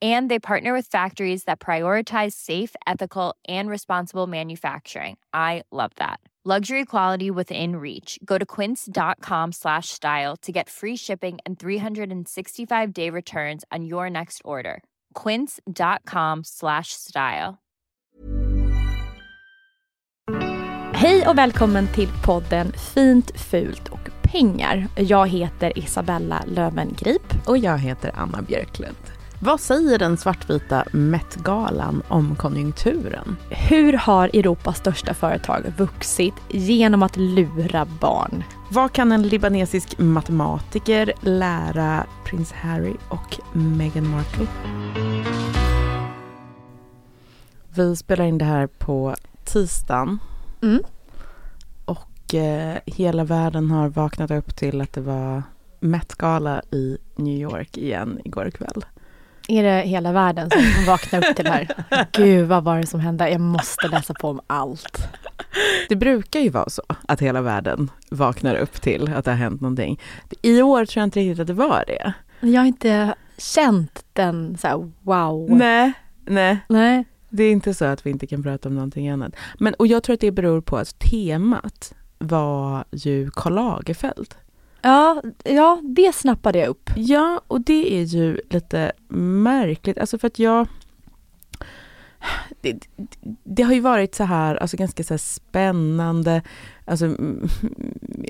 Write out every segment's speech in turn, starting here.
And they partner with factories that prioritize safe, ethical, and responsible manufacturing. I love that. Luxury quality within reach. Go to quince.com slash style to get free shipping and 365 day returns on your next order. Quince.com slash style. Hej och välkommen till podden Fint, fult och pengar. Jag heter Isabella Lövengrip. Och jag heter Anna Björklund. Vad säger den svartvita Met-galan om konjunkturen? Hur har Europas största företag vuxit genom att lura barn? Vad kan en libanesisk matematiker lära prins Harry och Meghan Markle? Vi spelar in det här på tisdagen. Mm. Och eh, hela världen har vaknat upp till att det var Met-gala i New York igen igår kväll. Är det hela världen som vaknar upp till det här? Gud, vad var det som hände? Jag måste läsa på om allt. Det brukar ju vara så att hela världen vaknar upp till att det har hänt någonting. I år tror jag inte riktigt att det var det. Jag har inte känt den så här, wow. Nej, nej. Nej. Det är inte så att vi inte kan prata om någonting annat. Men, och jag tror att det beror på att temat var ju Karl Lagerfeld. Ja, ja, det snappade jag upp. Ja, och det är ju lite märkligt. Alltså för att jag... Det, det har ju varit så här, alltså ganska så här spännande, alltså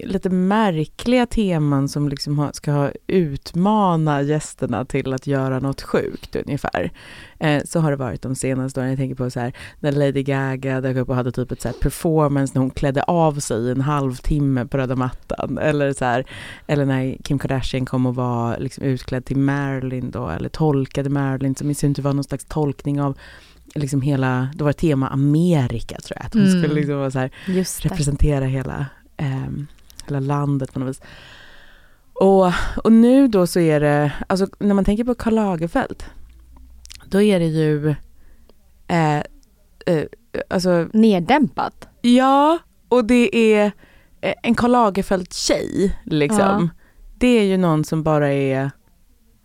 lite märkliga teman som liksom ha, ska ha utmana gästerna till att göra något sjukt ungefär. Eh, så har det varit de senaste åren. Jag tänker på så här när Lady Gaga dök upp och hade typ ett så här performance när hon klädde av sig en halvtimme på röda mattan. Eller så här, eller när Kim Kardashian kom och var liksom utklädd till Marilyn då, eller tolkade Marilyn, som i sin tur var någon slags tolkning av liksom hela, det var tema Amerika tror jag, att hon Mm. skulle liksom vara så här, representera hela, ehm, hela landet på något vis. Och, och nu då så är det, alltså när man tänker på Karl Lagerfeld, då är det ju, eh, eh, alltså Neddämpat. ja, och det är eh, en Karl Lagerfeld-tjej liksom. Det är ju någon som bara är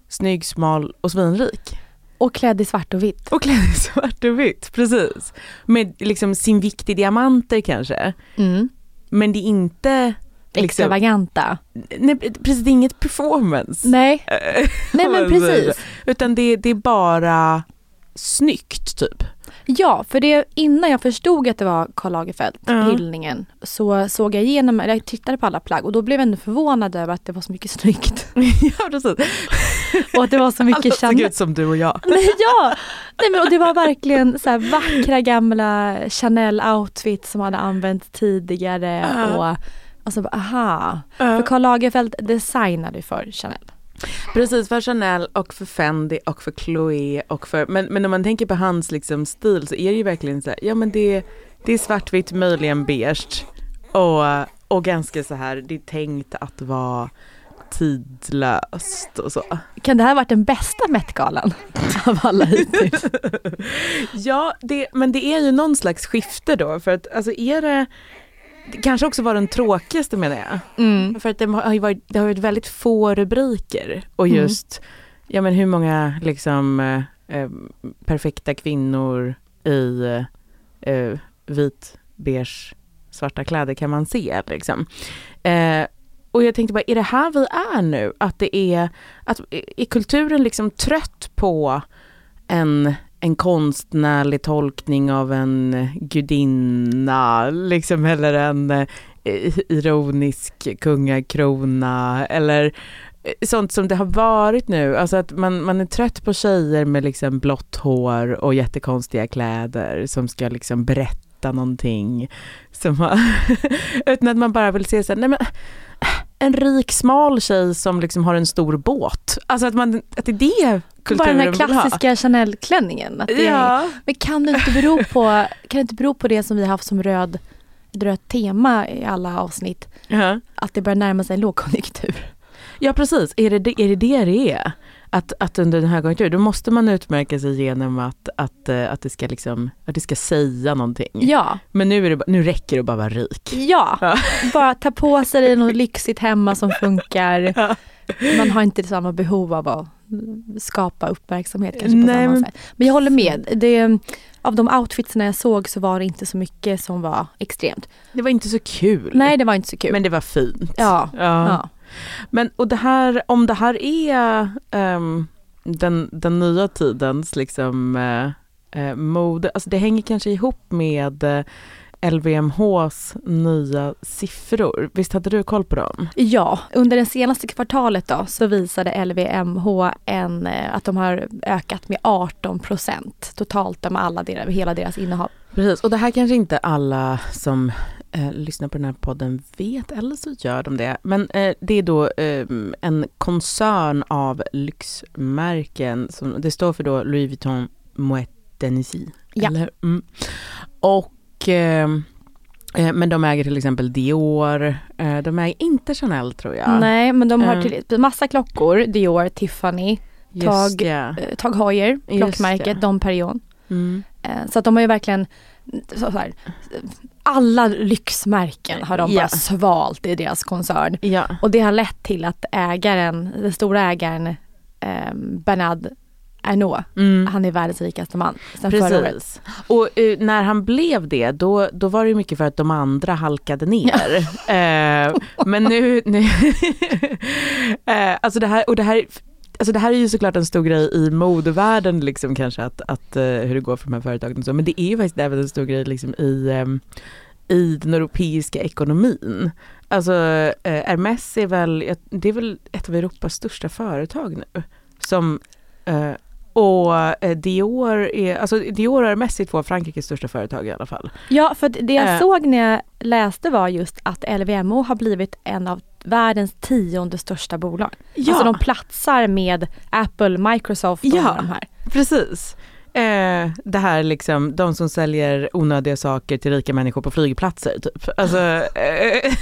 snygg, smal och svinrik. Och klädd i svart och vitt. Och klädd i svart och vitt, precis. Med liksom sin vikt i diamanter kanske. Mm. Men det är inte liksom, Extravaganta. nej, precis, det är inget performance. Nej, nej men precis. Utan det, det är bara snyggt typ. Ja, för det innan jag förstod att det var Karl Lagerfeld, Ja. hyllningen, så såg jag igenom, eller jag tittade på alla plagg och då blev jag ändå förvånad över att det var så mycket snyggt. ja, precis. Och att det var så mycket Alla såg Chanel. ut som du och jag. Nej, ja! Nej, men, och det var verkligen så vackra gamla Chanel-outfits som hade använts tidigare. Ja. Och, och så bara, aha. För Karl Lagerfeld designade för Chanel. Precis, för Chanel och för Fendi och för Chloé och för, men, men om man tänker på hans liksom stil så är det ju verkligen så här, ja men det, det är svartvitt, möjligen beige och, och ganska så här, det är tänkt att vara tidlöst och så. Kan det här ha varit den bästa Met-galan av alla hittills? Ja, det, men det är ju någon slags skifte då för att alltså är det det kanske också var den tråkigaste menar jag. Mm. För att det har ju varit, det har varit väldigt få rubriker och Mm. just, ja men hur många liksom eh, eh, perfekta kvinnor i eh, vit, beige, svarta kläder kan man se liksom. Eh, och jag tänkte bara, är det här vi är nu? Att det är, att är kulturen liksom trött på en, en konstnärlig tolkning av en eh, gudinna, liksom, eller en eh, ironisk kungakrona, eller eh, sånt som det har varit nu. Alltså att man, man är trött på tjejer med liksom blått hår och jättekonstiga kläder som ska liksom berätta någonting. Som har, utan att man bara vill se så här, nej men en rik smal tjej som liksom har en stor båt. Alltså att, man, att det är det Bara den kulturen här klassiska Chanel-klänningen. Ja. Men kan det inte bero på, kan det inte bero på det som vi har haft som röd, rött tema i alla avsnitt? Ja. Att det börjar närma sig en lågkonjunktur. ja precis, är det det är det, det det är? Att, att under en högkonjunktur, då måste man utmärka sig genom att, att, eh, att, det, ska liksom, att det ska säga någonting. Ja, Men nu, är det, nu räcker det att bara vara rik. ja. Ja. Bara ta på sig något lyxigt hemma som funkar. Ja. Man har inte samma behov av att skapa uppmärksamhet kanske på Nej, samma sätt. Men jag håller med. Det, av de outfitsen jag såg så var det inte så mycket som var extremt. Det var inte så kul. Nej, det var inte så kul. Men det var fint. ja. Ja. ja. Men och det här, om det här är ehm, den, den nya tidens liksom eh, mode, alltså det hänger kanske ihop med eh, LVMHs nya siffror. Visst hade du koll på dem? Ja, under det senaste kvartalet då så visade LVMH en, att de har ökat med 18 procent totalt med alla deras, hela deras innehav. Precis, och det här kanske inte alla som eh, lyssnar på den här podden vet, eller så gör de det. Men eh, det är då eh, en koncern av lyxmärken, som, det står för då Louis Vuitton Moet Hennessy. Ja. Mm. Och eh, eh, men de äger till exempel Dior, eh, de äger inte Chanel tror jag. Nej, men de har till, massa klockor, Dior, Tiffany, Just Tag- eh, Tag Heuer, klockmärket, det. Dom Perignon. Mm. Så att de har ju verkligen, så så här, alla lyxmärken har de Ja. bara svalt i deras koncern. Ja. Och det har lett till att ägaren, den stora ägaren eh, Bernard Arnault, Mm. han är världens rikaste man sen. Precis. Och eh, när han blev det, då, då var det mycket för att de andra halkade ner. eh, men nu... nu eh, alltså det här, och det här, alltså det här är ju såklart en stor grej i modevärlden, liksom kanske att, att eh, hur det går för de här företagen och så. Men det är ju faktiskt även en stor grej liksom i, ehm, i den europeiska ekonomin. Alltså eh, Hermes är väl, det är väl ett av Europas största företag nu. Som eh, och eh, Dior är, alltså Dior och Hermes är två av Frankrikes största företag i alla fall. Ja, för det jag Eh. såg när jag läste var just att LVMH har blivit en av världens tionde största bolag. Ja. Alltså de platsar med Apple, Microsoft och Ja. de här. Precis. Eh, det här liksom, de som säljer onödiga saker till rika människor på flygplatser typ. Alltså, eh,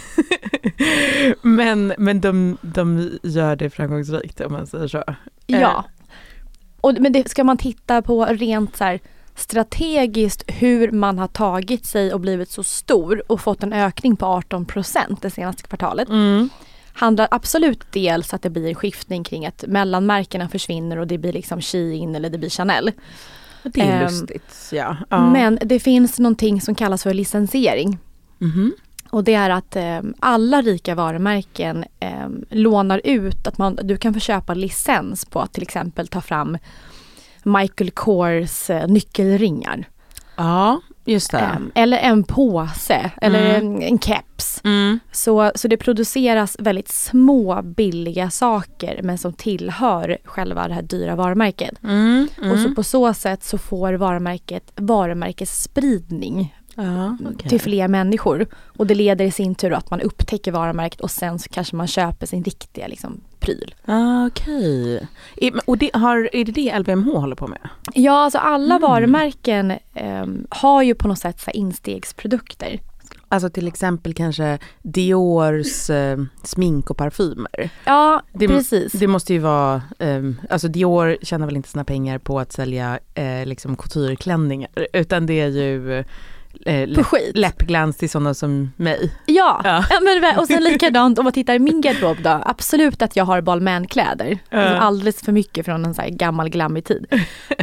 men men de, de gör det framgångsrikt om man säger så. Eh, Ja. Och, men det ska man titta på rent så här strategiskt hur man har tagit sig och blivit så stor och fått en ökning på 18 procent det senaste kvartalet. Mm. handlar absolut dels att det blir en skiftning kring att mellanmärkena försvinner och det blir liksom Shein eller det blir Chanel. Det är Ehm, lustigt. Ja. ja. Men det finns någonting som kallas för licensiering. Mhm. Och det är att eh, alla rika varumärken eh, lånar ut att man, du kan få köpa licens på att till exempel ta fram Michael Kors eh, nyckelringar. Ja, just det. Eller en påse eller Mm. en, en keps. Mm. Så, så det produceras väldigt små billiga saker men som tillhör själva det här dyra varumärket. Mm. Och så Mm. på så sätt så får varumärket varumärkesspridning Ja, okej. till fler människor. Och det leder i sin tur att man upptäcker varumärket och sen så kanske man köper sin riktiga liksom, pryl. Ah, Okej. Är- Och det, har, är det det LVMH håller på med? Ja, alltså alla Mm. varumärken ehm, har ju på något sätt så instegsprodukter. Alltså till exempel kanske Diors eh, smink och parfymer. Ja, Det- precis. Det måste ju vara, ehm, alltså Dior tjänar väl inte sina pengar på att sälja eh, liksom coutureklänningar utan det är ju eh, På läpp, skit. läppglans till sådana som mig. Ja, Ja. ja. men, och sen likadant om man tittar i min garderob då. Absolut att jag har balmain-kläder. Alltså alldeles för mycket från en så här gammal glammig tid.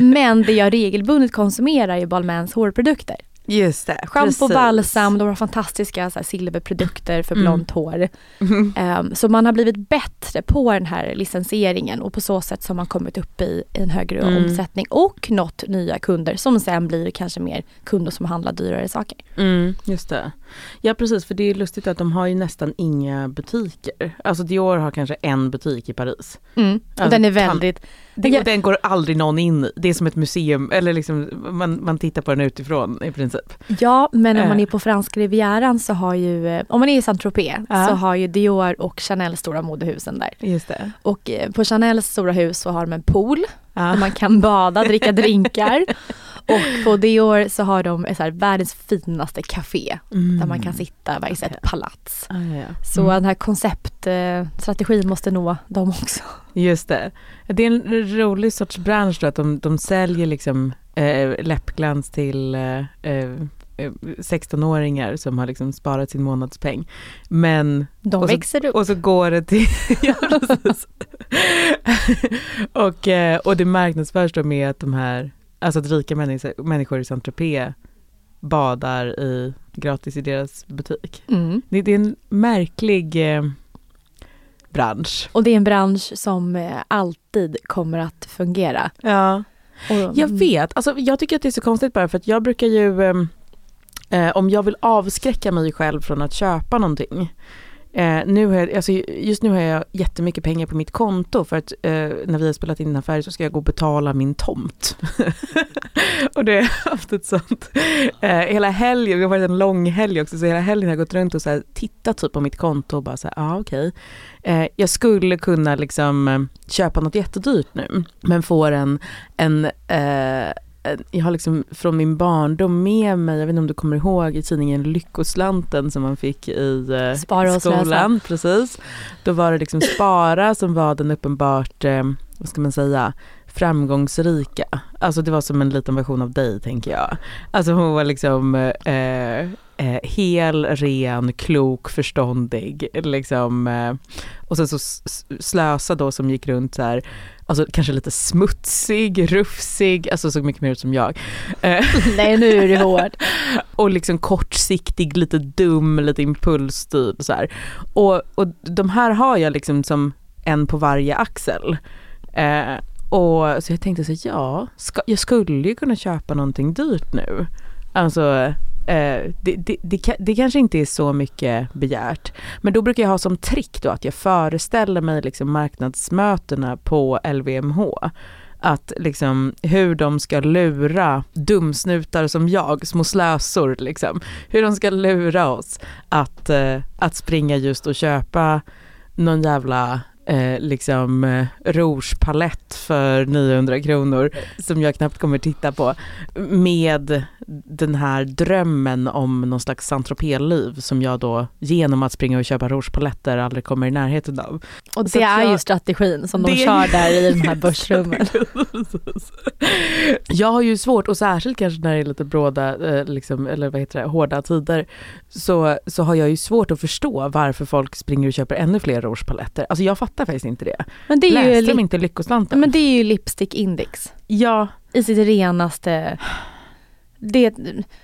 Men det jag regelbundet konsumerar är Balmains hårprodukter. Just det, Shampoo, balsam, de har fantastiska här, silverprodukter för Mm. blont hår. Ehm, så man har blivit bättre på den här licensieringen och på så sätt så har man kommit upp i en högre Mm. omsättning och nått nya kunder som sen blir kanske mer kunder som handlar dyrare saker. Mm, just det. Ja precis, för det är lustigt att de har ju nästan inga butiker. Alltså Dior har kanske en butik i Paris. Och Alltså, den är väldigt, Det, Ja. och Den går aldrig någon in i. Det är som ett museum, eller liksom man, man tittar på den utifrån i princip. Ja, men om Eh. man är på franska rivieran så har ju, eh, om man är i Saint-Tropez Ja. så har ju Dior och Chanel stora modehusen där. Just det. Och eh, på Chanels stora hus så har de en pool Ja. där man kan bada, dricka drinkar. Och på Dior så har de så här världens finaste café där man kan sitta i ett palats. Ah, ja, ja. Så den här konceptstrategin måste nå dem också. Just det. Det är en rolig sorts bransch då, att de, de säljer liksom eh, läppglans till eh, eh, eh, 16-åringar som har liksom sparat sin månadspeng. Men De Och så- växer upp. Och så går det till... ja, och, eh, och det marknadsförs då med att de här, alltså att rika människor, människor i Saint-Tropez badar i, gratis i deras butik. Mm. Det, det är en märklig eh, bransch. Och det är en bransch som eh, alltid kommer att fungera. Ja. Och, Jag vet, alltså, jag tycker att det är så konstigt bara för att jag brukar ju, ehm, eh, om jag vill avskräcka mig själv från att köpa någonting, eh, nu har jag, alltså, just nu har jag jättemycket pengar på mitt konto för att eh, när vi har spelat in den här färgen så ska jag gå och betala min tomt. och det har jag haft ett sånt, eh, hela helgen, det har varit en lång helg också, så hela helgen har jag gått runt och så här, tittat typ på mitt konto och bara såhär, ja ah, okej. Eh, jag skulle kunna liksom eh, köpa något jättedyrt nu, men får en, en eh, en- jag har liksom från min barndom med mig, jag vet inte om du kommer ihåg i tidningen Lyckoslanten som man fick i eh, Spara skolan. Precis. Då var det liksom Spara som var den uppenbart, eh, vad ska man säga, framgångsrika. Alltså det var som en liten version av dig tänker jag. Alltså hon var liksom eh, eh, hel, ren, klok, förståndig. Liksom, eh, och sen så Slösa då som gick runt så här, alltså kanske lite smutsig, rufsig, alltså såg mycket mer ut som jag. Eh, Nej nu är det hårt. och liksom kortsiktig, lite dum, lite impulsstyrd så här. Och, och de här har jag liksom som en på varje axel. Eh, och så jag tänkte så här, ja, ska, jag skulle ju kunna köpa någonting dyrt nu. Alltså, eh, det, det, det, det kanske inte är så mycket begärt. Men då brukar jag ha som trick då att jag föreställer mig liksom marknadsmötena på LVMH att liksom hur de ska lura dumsnutar som jag, små slösor liksom, hur de ska lura oss att, eh, att springa just och köpa någon jävla eh, liksom eh, rougepalett för 900 kronor som jag knappt kommer titta på med den här drömmen om någon slags saint liv som jag då genom att springa och köpa rougepaletter aldrig kommer i närheten av. Och det är jag- ju strategin som de kör där i de här börsrummen. Jag har ju svårt, och särskilt kanske när det är lite bråda, eh, liksom, eller vad heter det, hårda tider, så, så har jag ju svårt att förstå varför folk springer och köper ännu fler rougepaletter. Alltså jag fattar faktiskt inte det. Men det är ju, Läste de li- inte Lyckoslanten? men det är ju lipstick index. Ja, I sitt renaste... Det,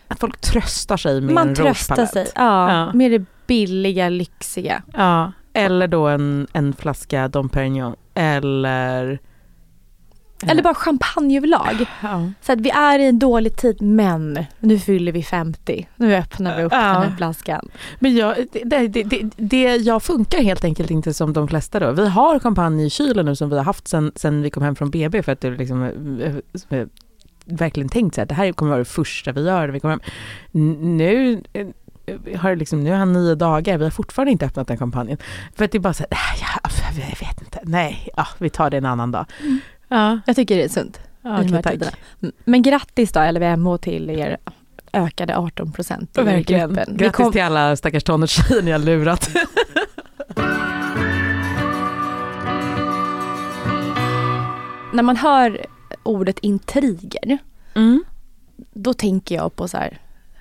att folk tröstar sig med man en tröstar sig. Ja, Ja. med det billiga, lyxiga. Ja, eller då en, en flaska Dom Perignon. Eller... Eller bara champagne överlag. Ja. Så att vi är i en dålig tid men nu fyller vi 50. Nu öppnar vi upp Ja. den här flaskan. Men jag, det, det, det, det, jag funkar helt enkelt inte som de flesta då. Vi har champagne i kylen nu som vi har haft sen, sen vi kom hem från BB för att det liksom eh, verkligen tänkt så här, det här kommer vara det första vi gör när vi kommer hem. Nu eh, har liksom, nu är han nio dagar, vi har fortfarande inte öppnat den champagnen. För att det är bara så här, "Ah, ja, jag vet inte, nej, ja, vi tar det en annan dag. Ja, Jag tycker det är sunt. ja okej, tack. tiderna. Men grattis då LVMH till er ökade 18 procent i Verkligen. gruppen. Grattis kom- till alla stackars tonårstjejer ni har lurat. När man hör ordet intriger, Mm. då tänker jag på så här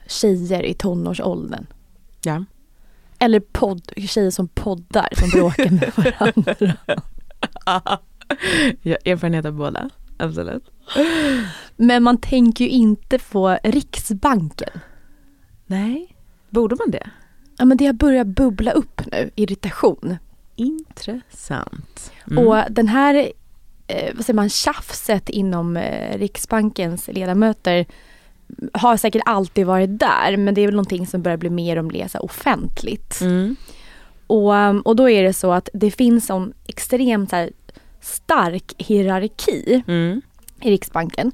tjejer i tonårsåldern. Ja. Eller podd, tjejer som poddar som bråkar med varandra. Har erfarenhet av båda, absolut. Men man tänker ju inte på Riksbanken. Nej, borde man det? Ja men det har börjat bubbla upp nu, irritation. Intressant. Mm. Och den här, eh, vad säger man, tjafset inom eh, Riksbankens ledamöter har säkert alltid varit där men det är väl någonting som börjar bli mer så här offentligt. Mm. Och, och då är det så att det finns en extremt så här, stark hierarki Mm. i Riksbanken.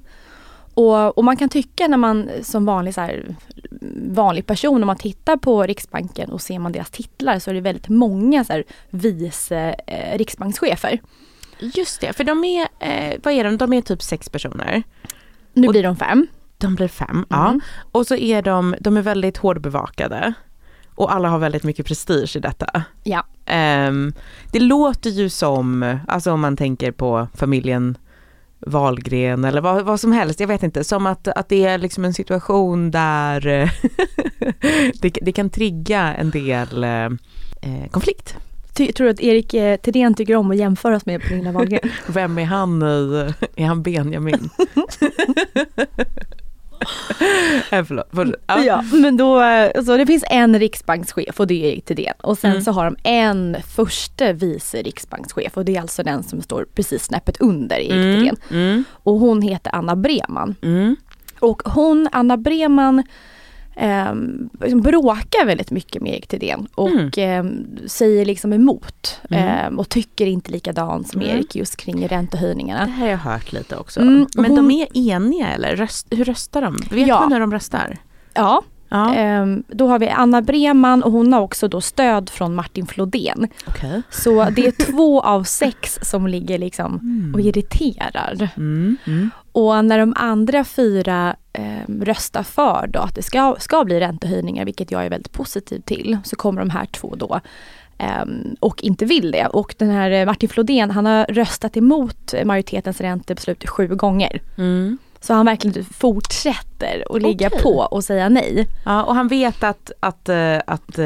Och, och man kan tycka när man som vanlig, så här, vanlig person, om man tittar på Riksbanken och ser man deras titlar så är det väldigt många så här, vice eh, riksbankschefer. Just det, för de är, eh, vad är de? De är typ sex personer. Nu Och- blir de fem. De blir fem, ja. Mm. Och så är de, de är väldigt hårdbevakade. Och alla har väldigt mycket prestige i detta. Ja. Ehm, det låter ju som, alltså om man tänker på familjen Wahlgren eller vad, vad som helst, jag vet inte, som att, att det är liksom en situation där eh, det, det kan trigga en del eh, eh, konflikt. Ty, tror du att Erik eh, Thedéen tycker om att jämföras med Pernilla Wahlgren? Vem är han i, är han Benjamin? äh, förlåt, förlåt. Ja. Ja, men då, eh, så det finns en riksbankschef och det är Erik Thedéen. Och sen Mm. så har de en förste vice riksbankschef och det är alltså den som står precis snäppet under Erik Mm, Thedéen. mm, Och hon heter Anna Breman. mm. Och hon, Anna Breman, ehm, liksom bråkar väldigt mycket med Erik Thedéen och ehm, säger liksom emot. Mm. ehm, och tycker inte likadant som Mm. Erik just kring Det räntehöjningarna. här har jag hört lite också. Mm, Men hon- de är eniga eller? Röst, hur röstar de? Vet Ja. man hur de röstar? Ja, Ja, ehm, då har vi Anna Breman och hon har också då stöd från Martin Flodén. okej. Så det är två av sex som ligger liksom och irriterar. Mm, mm. Och när de andra fyra eh, röstar för då att det ska, ska bli räntehöjningar, vilket jag är väldigt positiv till, så kommer de här två då ehm, och inte vill det. Och den här Martin Flodén, han har röstat emot majoritetens räntebeslut sju gånger. Mm. Så han verkligen fortsätter att ligga Okej. på och säga nej. Ja, och han vet att, att, eh, att eh,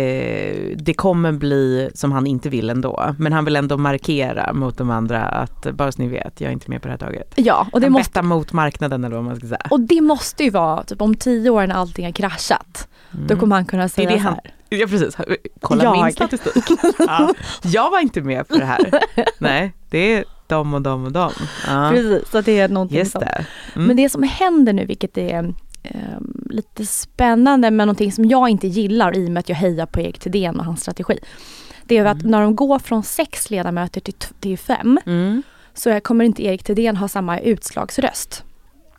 eh, det kommer bli som han inte vill ändå. Men han vill ändå markera mot de andra att bara så ni vet, jag är inte med på det här taget. Ja, och det han måste bettar mot marknaden eller vad man ska säga. Och det måste ju vara typ om tio år när allting har kraschat. Då kommer han kunna Mm. Det är säga det så han, här. Ja precis, kolla Jag. min statistik. Ja. Jag var inte med på det här. Nej, det är de och de och de. Ja. Precis, så det är någonting Just det. Mm. Men det som händer nu, vilket är ehm, lite spännande men någonting som jag inte gillar i och med att jag hejar på Erik Thedéen och hans strategi. Det är att när de går från sex ledamöter till, till fem Mm. så kommer inte Erik Thedéen ha samma utslagsröst.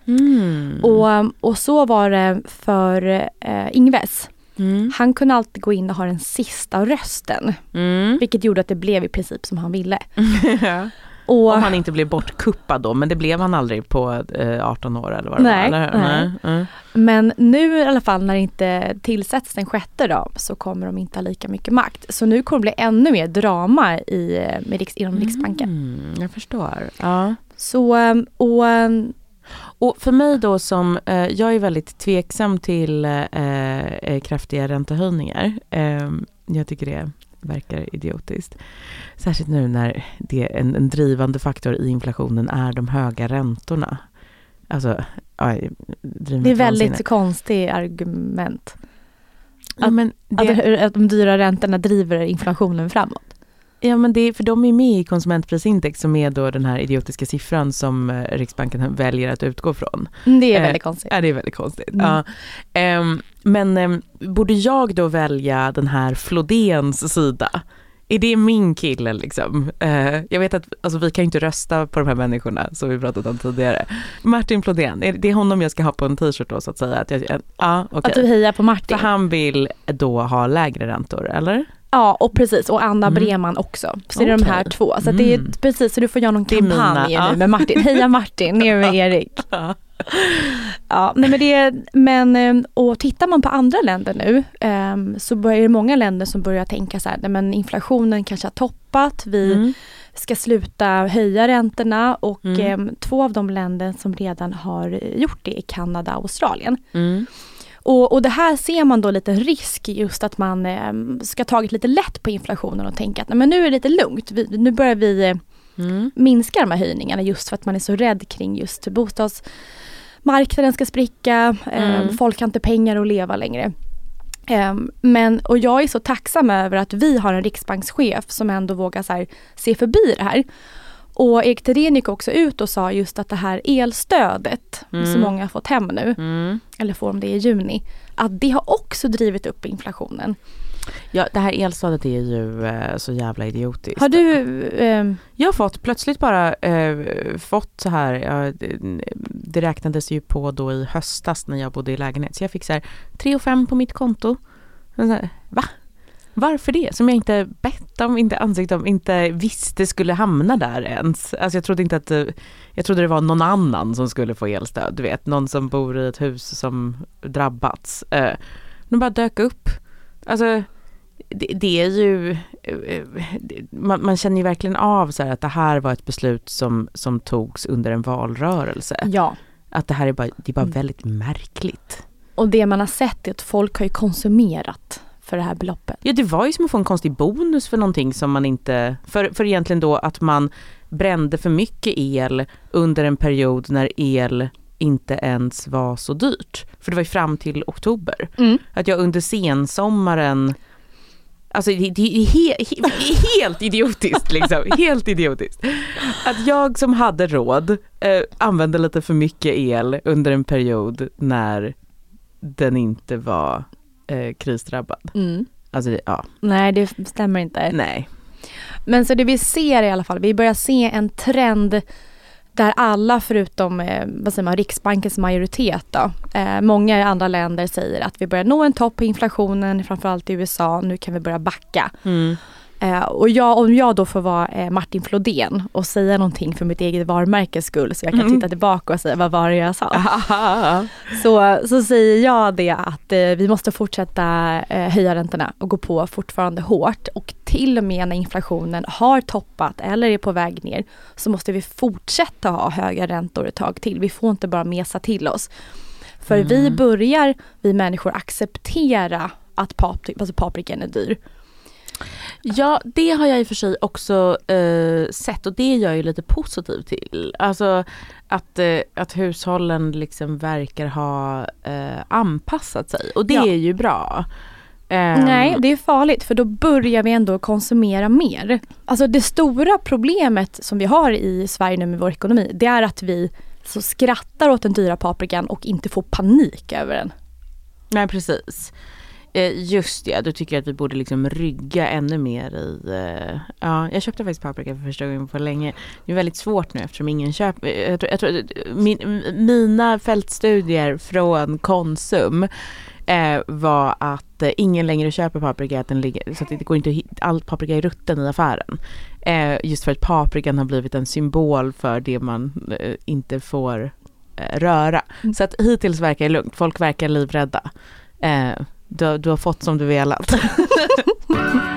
Mm. Och, och så var det för eh, Ingves. Mm. Han kunde alltid gå in och ha den sista rösten. Mm. Vilket gjorde att det blev i princip som han ville. Och, Om han inte blev bortkuppad då, men det blev han aldrig på eh, 18 år eller vad det Nej, var? Eller? hur? nej. Mm. Men nu i alla fall när det inte tillsätts den sjätte då så kommer de inte ha lika mycket makt. Så nu kommer det bli ännu mer drama i, med Riks, inom Riksbanken. Mm, jag förstår. Ja. Så, ehm, och ehm, Och för mig då som, eh, jag är väldigt tveksam till eh, eh, kraftiga räntehöjningar. Eh, jag tycker det verkar idiotiskt. Särskilt nu när det, en, en drivande faktor i inflationen är de höga räntorna. Alltså, driver det är väldigt konstigt argument. Ja men, Att, det, att de dyra räntorna driver inflationen framåt. Ja men det för de är med i konsumentprisindex som är då den här idiotiska siffran som eh, Riksbanken väljer att utgå från. Mm, Det är Eh, väldigt konstigt. Ja, det är väldigt konstigt. Mm. Ja. Ehm, men ehm, borde jag då välja den här Flodéns sida? Är det min kille liksom? Eh, jag vet att alltså, vi kan ju inte rösta på de här människorna som vi pratat om tidigare. Martin Flodén, är det honom jag ska ha på en t-shirt då så att säga? Att jag, ja, okej. Att du hejar på För Martin. han vill då ha lägre räntor, eller? Ja och precis och Anna Mm. Breman också. Så det är de här två. Så att det är Mm. precis så du får göra någon kampanj ja. nu med Martin. Heja Martin, ner med Erik. Ja. Nej men det, men eh, och tittar man på andra länder nu ehm, så börjar det många länder som börjar tänka så här, nej men inflationen kanske har toppat, vi Mm. ska sluta höja räntorna och Mm. ehm, två av de länder som redan har gjort det är Kanada och Australien. Och, och det här ser man då lite risk just att man eh, ska tagit lite lätt på inflationen och tänka att nej, men nu är det lite lugnt. Vi, nu börjar vi eh, Mm. minska de här höjningarna just för att man är så rädd kring just bostadsmarknaden ska spricka, eh, Mm. folk har inte pengar att leva längre. Eh, men, och jag är så tacksam över att vi har en riksbankschef som ändå vågar så här, se förbi det här. Och Erik Thedéen gick också ut och sa just att det här elstödet som Mm. många har fått hem nu, Mm. eller får om det i juni, att det har också drivit upp inflationen. Ja, det här elstödet är ju eh, så jävla idiotiskt. Har du, eh, Jag har fått plötsligt bara eh, fått så här, ja, det, räknades ju på då i höstas när jag bodde i lägenhet, så jag fick så här 3 och 5 på mitt konto. Så här, Va? Varför det? Som jag inte bett om, inte ansökt om, inte visste skulle hamna där ens. Alltså jag trodde inte att, eh, jag trodde det var någon annan som skulle få elstöd, du vet, någon som bor i ett hus som drabbats. Eh, de bara dök upp. Alltså det, det är ju, eh, man, man känner ju verkligen av så här att det här var ett beslut som, som togs under en valrörelse. ja. Att det här är bara, det är bara Mm. väldigt märkligt. Och det man har sett är att folk har ju konsumerat för det här beloppet. Ja det var ju som att få en konstig bonus för någonting som man inte, för, för egentligen då att man brände för mycket el under en period när el inte ens var så dyrt. För det var ju fram till oktober. Att jag under sensommaren Alltså det, det är he, he, helt idiotiskt liksom, helt idiotiskt. Att jag som hade råd eh, använde lite för mycket el under en period när den inte var eh, krisdrabbad. Mm. Alltså det, ja, Nej, det stämmer inte. nej. Men så det vi ser i alla fall, vi börjar se en trend där alla förutom eh, vad säger man, Riksbankens majoritet då, eh, många andra länder säger att vi börjar nå en topp på inflationen, framförallt i USA, nu kan vi börja backa. Mm. Eh, och jag, om jag då får vara eh, Martin Flodén och säga någonting för mitt eget varumärkes skull så jag kan Mm. titta tillbaka och säga vad var det jag sa? Ahaha. Så, så säger jag det att eh, vi måste fortsätta höja räntorna och gå på fortfarande hårt. Och till och med när inflationen har toppat eller är på väg ner så måste vi fortsätta ha höga räntor ett tag till. Vi får inte bara mesa till oss. För vi börjar, vi människor, acceptera att papri- alltså paprikan är dyr. Ja, det har jag i och för sig också eh, sett och det är jag ju lite positiv till. Alltså att, eh, att hushållen liksom verkar ha eh, anpassat sig och det Ja. är ju bra. Ehm, Nej, det är farligt för då börjar vi ändå konsumera mer. Alltså det stora problemet som vi har i Sverige nu med vår ekonomi, det är att vi så skrattar åt den dyra paprikan och inte får panik över den. Nej, precis. Eh, just det, du tycker att vi borde liksom rygga ännu mer i... Eh, ja, jag köpte faktiskt paprika för första gången på länge. Det är väldigt svårt nu eftersom ingen köper... eh, Jag tror, jag tror, min, mina fältstudier från Konsum var att ingen längre köper paprika, att den ligger, så att det går inte att all paprika är rutten i affären. Just för att paprikan har blivit en symbol för det man inte får röra. Så att hittills verkar det lugnt, folk verkar livrädda. Du, du har fått som du velat.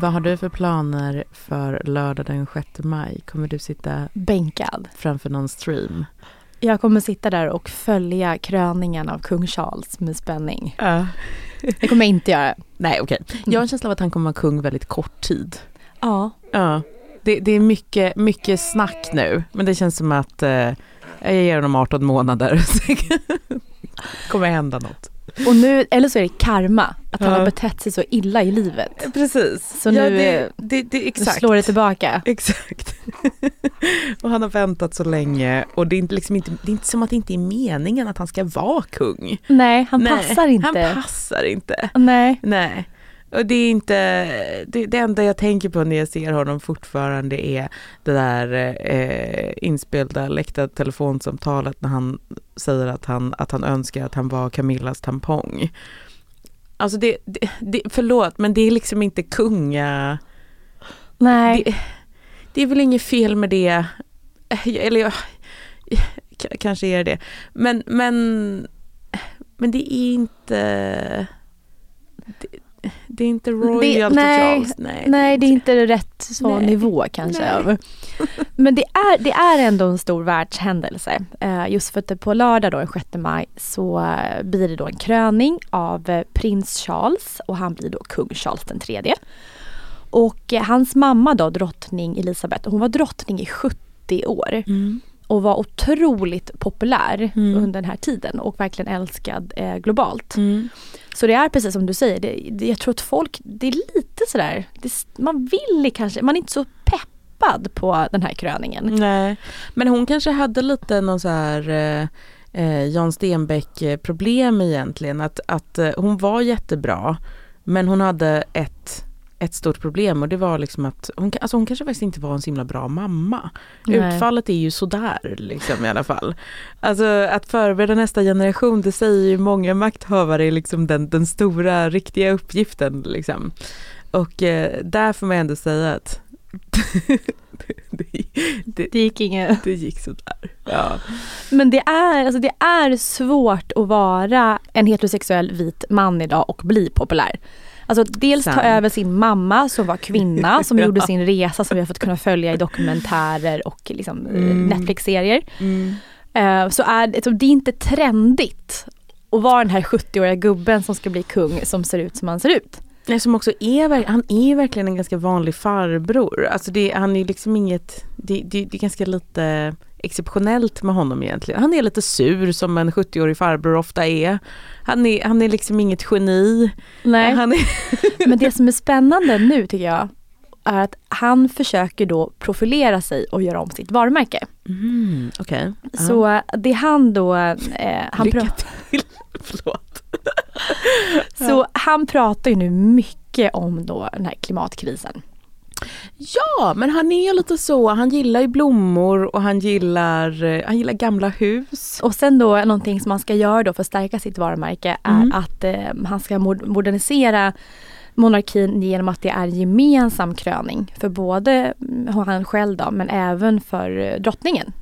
Vad har du för planer för lördag den 6 maj? Kommer du sitta Bänkad. framför någon stream? Jag kommer sitta där och följa kröningen av kung Charles med spänning. Ja. Det kommer jag inte göra. Nej, okej. Jag har en känsla av att han kommer vara kung väldigt kort tid. Ja. Ja. Det, det är mycket, mycket snack nu, men det känns som att eh, jag ger honom 18 månader. Kommer hända något. Och nu, eller så är det karma, att han Ja. har betett sig så illa i livet. Precis. Så ja, nu, det, eh, det, det, Nu slår det tillbaka. Exakt. och han har väntat så länge och det är, inte, liksom inte, det är inte som att det inte är meningen att han ska vara kung. Nej, han Nej, passar inte. Han passar inte. Nej. Nej. Och det är inte, det, det enda jag tänker på när jag ser honom fortfarande är det där eh, inspelda läckta telefonsamtalet när han säger att han, att han önskar att han var Camillas tampong. Alltså det, det, det, förlåt men det är liksom inte kunga... Nej. Det, det är väl inget fel med det. Eh, Eller jag, kanske är det. Men, men, men det är inte... Det, det är inte royal Det- nej, Charles. Nej, Nej, det är inte rätt så Nej. nivå kanske. Nej. Men det är, det är ändå en stor världshändelse. Eh, just för att på lördag då, den 6 maj så eh, blir det då en kröning av eh, prins Charles och han blir då kung Charles den tredje. Och hans mamma då, drottning Elisabeth, hon var drottning i 70 år Mm. Och var otroligt populär Mm. under den här tiden och verkligen älskad eh, globalt. Mm. Så det är precis som du säger, det, det, jag tror att folk, det är lite sådär, det, man vill kanske, man är inte så peppad på den här kröningen. Nej, men hon kanske hade lite någon så här eh, eh, Jan Stenbeck problem egentligen. Att, att eh, hon var jättebra men hon hade ett, ett stort problem och det var liksom att hon, alltså hon kanske faktiskt inte var en så himla bra mamma. Nej. Utfallet är ju sådär liksom i alla fall. Alltså att förbereda nästa generation det säger ju många makthavare är liksom den, den stora riktiga uppgiften liksom. Och eh, där får man ändå säga att det, det, Det gick inget. det gick sådär. Ja. Men det är, alltså det är svårt att vara en heterosexuell vit man idag och bli populär. Alltså dels ta över sin mamma som var kvinna som Ja. gjorde sin resa som vi har fått kunna följa i dokumentärer och liksom, eh, Mm. Netflix-serier. Mm. Eh, så är det, så det är inte trendigt att vara den här 70-åriga gubben som ska bli kung som ser ut som han ser ut. Nej, som också är, han är verkligen en ganska vanlig farbror. Alltså det, han är liksom inget, det, det, det är ganska lite exceptionellt med honom egentligen. Han är lite sur som en 70-årig farbror ofta är. Han är, han är liksom inget geni. Nej. Är, Men det som är spännande nu tycker jag är att han försöker då profilera sig och göra om sitt varumärke. mm. Ja. Så det han då, eh, han, Lycka till. Förlåt. så han pratar ju nu mycket om då den här klimatkrisen. Ja, men han är lite så. Han gillar ju blommor och han gillar, eh, han gillar gamla hus. Och sen då någonting som han ska göra då för att stärka sitt varumärke är Mm. att eh, han ska mod- modernisera monarkin genom att det är gemensam kröning för både mm, han själv då men även för eh, drottningen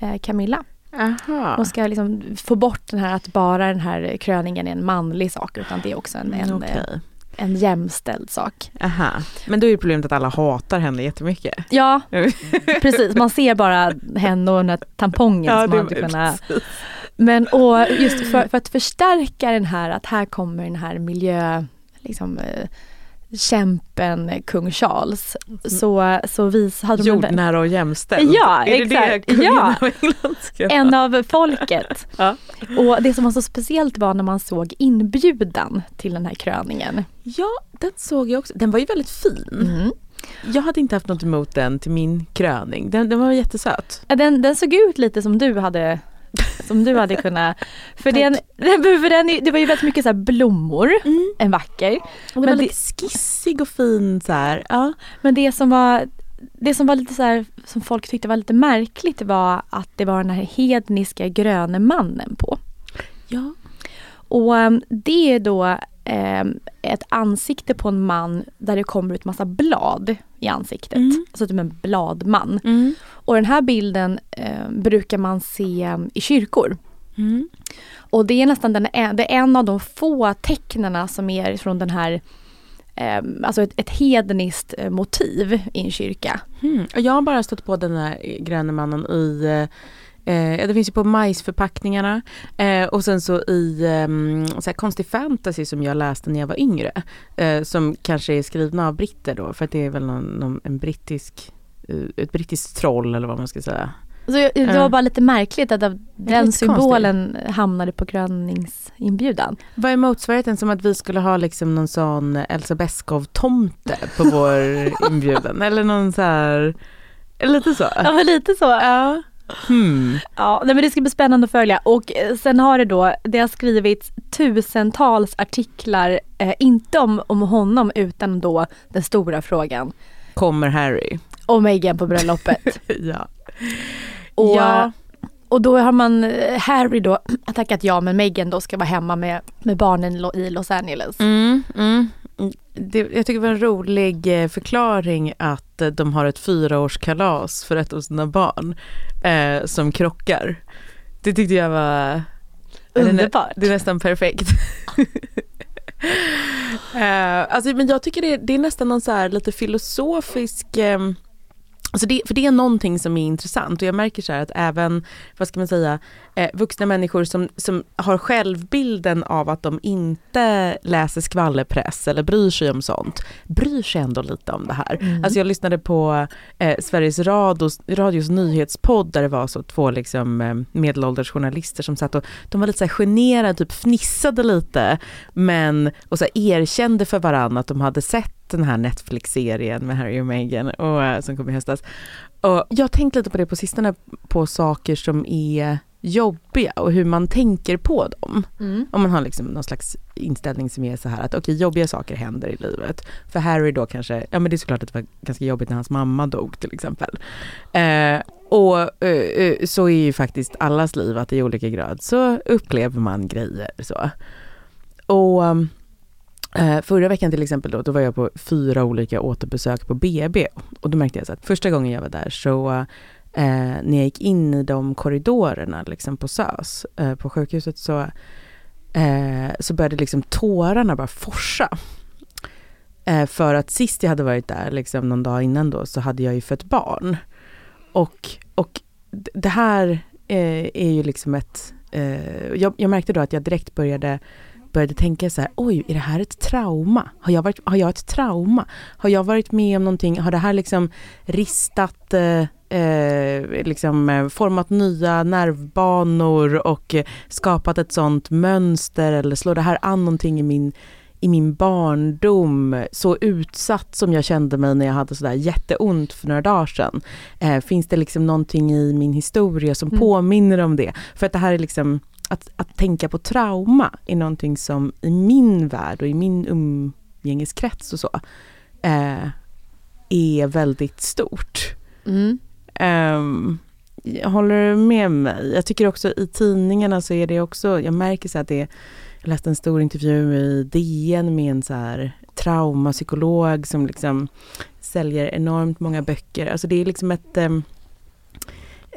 eh, Camilla. Aha. De ska liksom få bort den här att bara den här kröningen är en manlig sak utan det är också en, en, Mm, eh, en jämställd sak. Aha. Men då är problemet att alla hatar henne jättemycket. Ja, precis. Man ser bara henne och den här tampongen som det man inte kunna... Men och just för, för att förstärka den här att här kommer den här miljö, liksom eh, kämpen kung Charles. Så, så vis, hade Jordnära och jämställd. Ja, är det exakt. det kungen Ja. av England ska en av folket. Ja. Och det som var så speciellt var när man såg inbjudan till den här kröningen. Ja, den såg jag också. Den var ju väldigt fin. Mm. Jag hade inte haft något emot den till min kröning. Den, den var jättesöt. Den, den såg ut lite som du hade som du hade kunnat. För, den, den, för den, det var ju väldigt mycket så här blommor, en vacker. Och den Men var lite skissig och fin så här. Ja. Men det som var det som var lite så här, som folk tyckte var lite märkligt var att det var den här hedniska gröne mannen på. ja. Och um, det är då um, ett ansikte på en man där det kommer ut massa blad i ansiktet. Mm. Alltså typ en bladman. Mm. Och den här bilden um, brukar man se i kyrkor. Mm. Och det är nästan den, det är en av de få tecknena som är från den här Um, alltså ett, ett hedniskt uh, motiv i en kyrka. Mm. Jag har bara stött på den här gröna mannen i eh, det finns ju på majsförpackningarna eh, och sen så i eh, så konstig fantasy som jag läste när jag var yngre. Eh, som kanske är skrivna av britter då för att det är väl någon, någon, en brittisk, eh, ett brittiskt troll eller vad man ska säga. Så jag, det var bara lite märkligt att den symbolen konstigt. hamnade på gröningsinbjudan. Vad är motsvarigheten som att vi skulle ha liksom någon sån Elsa Beskow-tomte på vår inbjudan? Eller någon så här, lite så? Ja men lite så. Ja. Hmm. Ja, nej, men det ska bli spännande att följa och eh, sen har det då, det har skrivits tusentals artiklar, eh, inte om, om honom utan då den stora frågan. Kommer Harry? Och Meghan på bröllopet. ja. Och, ja. och då har man, eh, Harry då tackat ja men Meghan då ska vara hemma med, med barnen i Los Angeles. Mm, mm. Det, jag tycker det var en rolig eh, förklaring att eh, de har ett fyraårskalas för ett av sina barn eh, som krockar. Det tyckte jag var Underbart. Det är, nästan perfekt. uh, alltså, men jag tycker det, det, är nästan någon så lite filosofisk um, Alltså det, för det är någonting som är intressant och jag märker så här att även, vad ska man säga, eh, vuxna människor som, som har självbilden av att de inte läser skvallerpress eller bryr sig om sånt, bryr sig ändå lite om det här. Mm. Alltså jag lyssnade på eh, Sveriges Radios, Radios nyhetspodd där det var så två liksom, eh, medelålders journalister som satt och de var lite så här generade, typ fnissade lite men och så erkände för varandra att de hade sett den här Netflix-serien med Harry och Meghan och, uh, som kom i höstas. Och jag har tänkt lite på det på sistone, på saker som är jobbiga och hur man tänker på dem. Mm. Om man har liksom någon slags inställning som är så här att okej, okay, jobbiga saker händer i livet. För Harry då kanske, ja men det är såklart att det var ganska jobbigt när hans mamma dog till exempel. Eh, och eh, så är ju faktiskt allas liv att i olika grad så upplever man grejer så. Och Uh, Eh, förra veckan till exempel då, då var jag på fyra olika återbesök på BB och då märkte jag så att första gången jag var där så eh, när jag gick in i de korridorerna liksom på SÖS, eh, på sjukhuset så, eh, så började liksom tårarna bara forsa. Eh, för att sist jag hade varit där, liksom någon dag innan då, så hade jag ju fött barn. Och, och det här är ju liksom ett, jag, jag märkte då att jag direkt började började tänka så här, oj, är det här ett trauma? Har jag, varit, har jag ett trauma? Har jag varit med om någonting? Har det här liksom ristat, eh, eh liksom eh, format nya nervbanor och skapat ett sånt mönster eller slår det här an någonting i min i min barndom, så utsatt som jag kände mig när jag hade sådär jätteont för några dagar sedan. Eh, finns det liksom någonting i min historia som mm. påminner om det? För att det här är liksom att, att tänka på trauma är någonting som i min värld och i min umgängeskrets och så eh, är väldigt stort. Mm. Um, jag håller med mig. Jag tycker också i tidningarna så är det också, jag märker så att det jag läste en stor intervju i DN med en så här traumapsykolog som liksom säljer enormt många böcker. Alltså det är liksom ett um,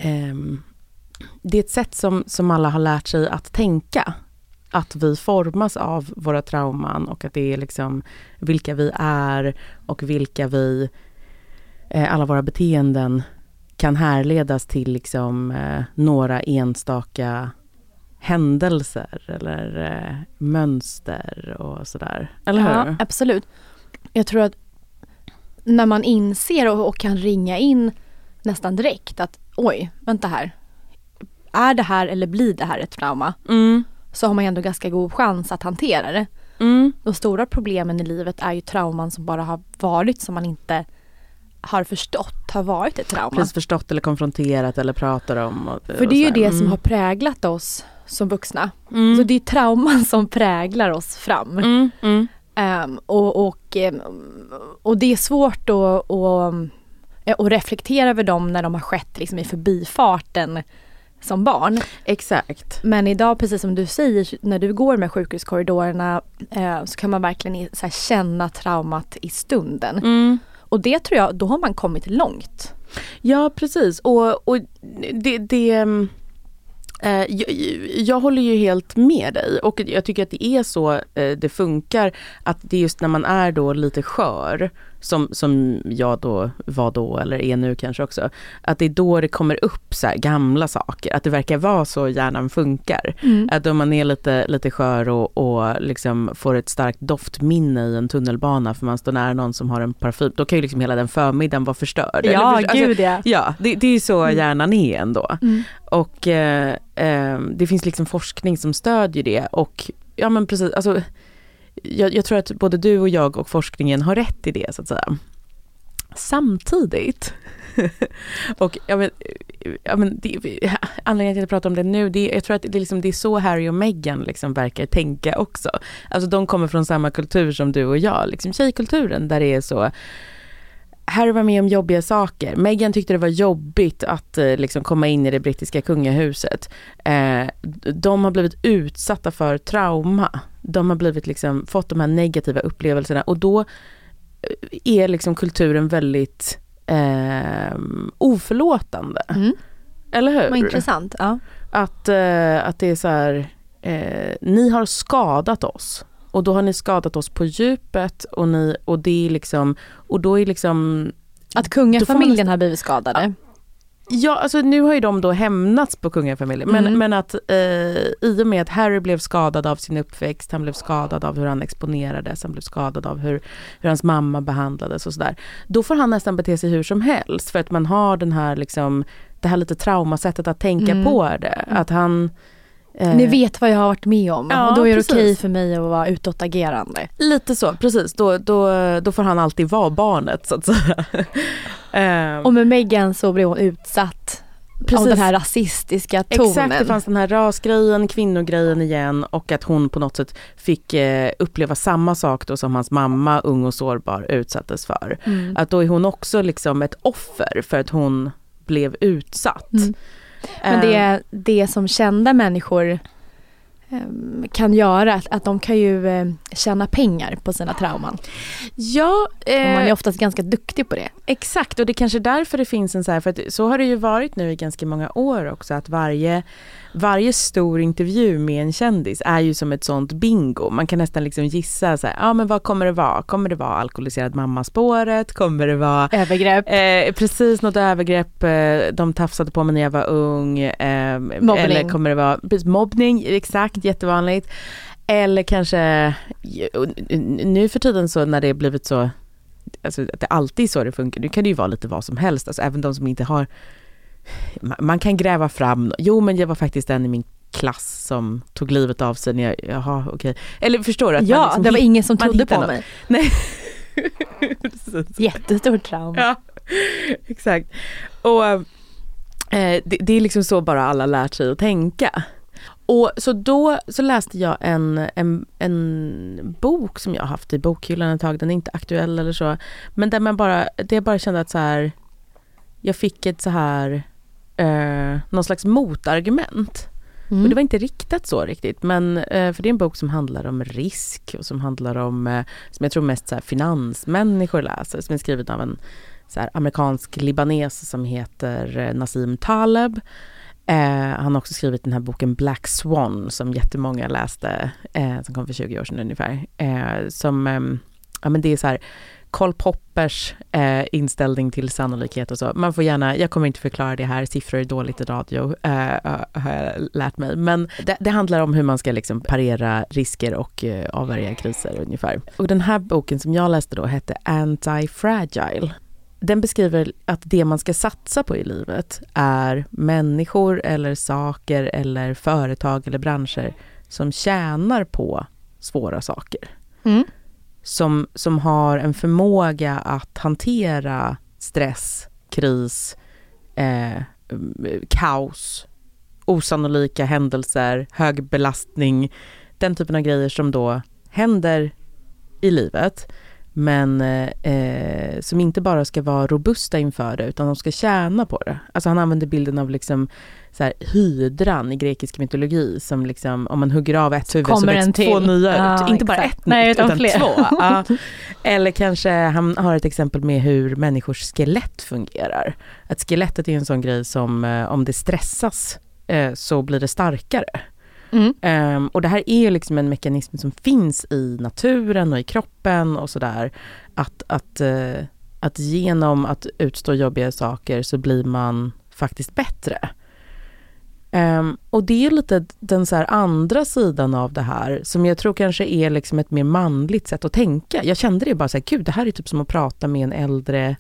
um, det är ett sätt som, som alla har lärt sig att tänka. Att vi formas av våra trauman och att det är liksom vilka vi är och vilka vi, eh, alla våra beteenden kan härledas till liksom eh, några enstaka händelser eller eh, mönster och sådär. Eller hur? Ja, absolut. Jag tror att när man inser och, och kan ringa in nästan direkt att oj, vänta här, är det här eller blir det här ett trauma? Mm. Så har man ändå ganska god chans att hantera det. Mm. De stora problemen i livet är ju trauman som bara har varit som man inte har förstått har varit ett trauma. Precis förstått eller konfronterat eller pratar om. Och, För det är ju det mm. som har präglat oss som vuxna. Mm. Så det är trauman som präglar oss fram. Um, och, och, och det är svårt att, att, att reflektera över dem när de har skett liksom i förbifarten som barn. Exakt. Men idag, precis som du säger, när du går med sjukhuskorridorerna eh, så kan man verkligen så känna traumat i stunden. Mm. Och det tror jag, då har man kommit långt. Ja precis och, och det, det eh, jag, jag, håller ju helt med dig och jag tycker att det är så eh, det funkar att det är just när man är då lite skör som, som jag då var då eller är nu kanske också. Att det är då det kommer upp så gamla saker, att det verkar vara så hjärnan funkar. Mm. Att om man är lite, lite skör och, och liksom får ett starkt doftminne i en tunnelbana för man står nära någon som har en parfym, då kan ju liksom hela den förmiddagen vara förstörd. Ja, eller, gud ja. Ja, det, det är så mm. hjärnan är ändå. Mm. Och eh, eh, det finns liksom forskning som stödjer det och ja men precis, alltså jag, jag, tror att både du och jag och forskningen har rätt i det så att säga. Samtidigt, och ja men, ja men det, anledningen till att jag pratar om det nu, det, jag tror att det, liksom, det är så Harry och Meghan liksom verkar tänka också. Alltså de kommer från samma kultur som du och jag, liksom tjejkulturen där det är så Harry var med om jobbiga saker. Meghan tyckte det var jobbigt att eh, liksom komma in i det brittiska kungahuset. Eh, de har blivit utsatta för trauma. De har blivit liksom, fått de här negativa upplevelserna och då eh, är liksom kulturen väldigt eh, oförlåtande. Mm. Eller hur? Vad intressant. Ja. Att, eh, att det är så här, eh, ni har skadat oss. Och då har ni skadat oss på djupet och, ni, och det är liksom, och då är liksom... Att kungafamiljen har blivit skadade? Ja, alltså nu har ju de då hämnats på kungafamiljen. Men, mm. men att eh, i och med att Harry blev skadad av sin uppväxt, han blev skadad av hur han exponerades, han blev skadad av hur, hur hans mamma behandlades och sådär. Då får han nästan bete sig hur som helst för att man har den här liksom, det här lite traumasättet att tänka mm. på det. Att han ni eh, vet vad jag har varit med om ja, och då är det okej okay för mig att vara utåtagerande. Lite så, precis. Då, då, då får han alltid vara barnet så att säga. um, och med Megan så blev hon utsatt Precis. av den här rasistiska tonen. Exakt, det fanns den här rasgrejen, kvinnogrejen igen och att hon på något sätt fick eh, uppleva samma sak då som hans mamma, ung och sårbar, utsattes för. Mm. Att då är hon också liksom ett offer för att hon blev utsatt. Mm. Men det, är det som kända människor ehm, kan göra, att de kan ju eh, tjäna pengar på sina trauman. Ja. Eh, och man är oftast ganska duktig på det. Exakt och det är kanske därför det finns en så här, för att så har det ju varit nu i ganska många år också att varje varje stor intervju med en kändis är ju som ett sånt bingo. Man kan nästan liksom gissa så här, ja men vad kommer det vara? Kommer det vara alkoholiserad mamma-spåret? Kommer det vara övergrepp? Eh, precis, något övergrepp. Eh, de tafsade på mig när jag var ung. Eh, mobbning. Eller kommer det vara mobbning? Exakt, jättevanligt. Eller kanske, nu för tiden så när det blivit så, alltså att det alltid är så det funkar, nu kan det ju vara lite vad som helst, alltså även de som inte har man kan gräva fram, jo men jag var faktiskt en i min klass som tog livet av sig när jag, jaha okej. Eller förstår du? Att ja, liksom det var ingen som trodde på något. mig. Nej. Jättestort trauma. Ja, exakt. Och eh, det, det, är liksom så bara alla lärt sig att tänka. Och så då så läste jag en, en, en bok som jag haft i bokhyllan ett tag, den är inte aktuell eller så, men där man bara, det jag bara kände att så här, jag fick ett så här eh, någon slags motargument. Mm. Och det var inte riktat så riktigt, men eh, för det är en bok som handlar om risk och som handlar om, eh, som jag tror mest så här, finansmänniskor läser, som är skriven av en så här, amerikansk libanes som heter eh, Nassim Taleb. Eh, han har också skrivit den här boken Black Swan som jättemånga läste, eh, som kom för 20 år sedan ungefär. Eh, som, ehm, ja men det är så här, Karl Poppers eh, inställning till sannolikhet och så. Man får gärna, jag kommer inte förklara det här, siffror är dåligt i radio, eh, eh, har jag lärt mig. Men det, det, handlar om hur man ska liksom parera risker och eh, avvärja kriser ungefär. Och den här boken som jag läste då hette Anti-Fragile. Den beskriver att det man ska satsa på i livet är människor eller saker eller företag eller branscher som tjänar på svåra saker. Mm som, som har en förmåga att hantera stress, kris, eh, kaos, osannolika händelser, hög belastning, den typen av grejer som då händer i livet men eh, som inte bara ska vara robusta inför det utan de ska tjäna på det. Alltså han använder bilden av liksom så här, hydran i grekisk mytologi som liksom om man hugger av ett huvud Kommer så till. två nya ut. Ja, inte bara exakt. ett Nej, nytt utan utan, fler. två. Ja. Eller kanske han har ett exempel med hur människors skelett fungerar. Att skelettet är en sån grej som eh, om det stressas eh, så blir det starkare. Mm. Ehm, och det här är ju liksom en mekanism som finns i naturen och i kroppen och sådär. Att, att, eh, att genom att utstå jobbiga saker så blir man faktiskt bättre. Ehm, och det är lite den så andra sidan av det här som jag tror kanske är liksom ett mer manligt sätt att tänka. Jag kände det bara så här, gud det här är typ som att prata med en äldre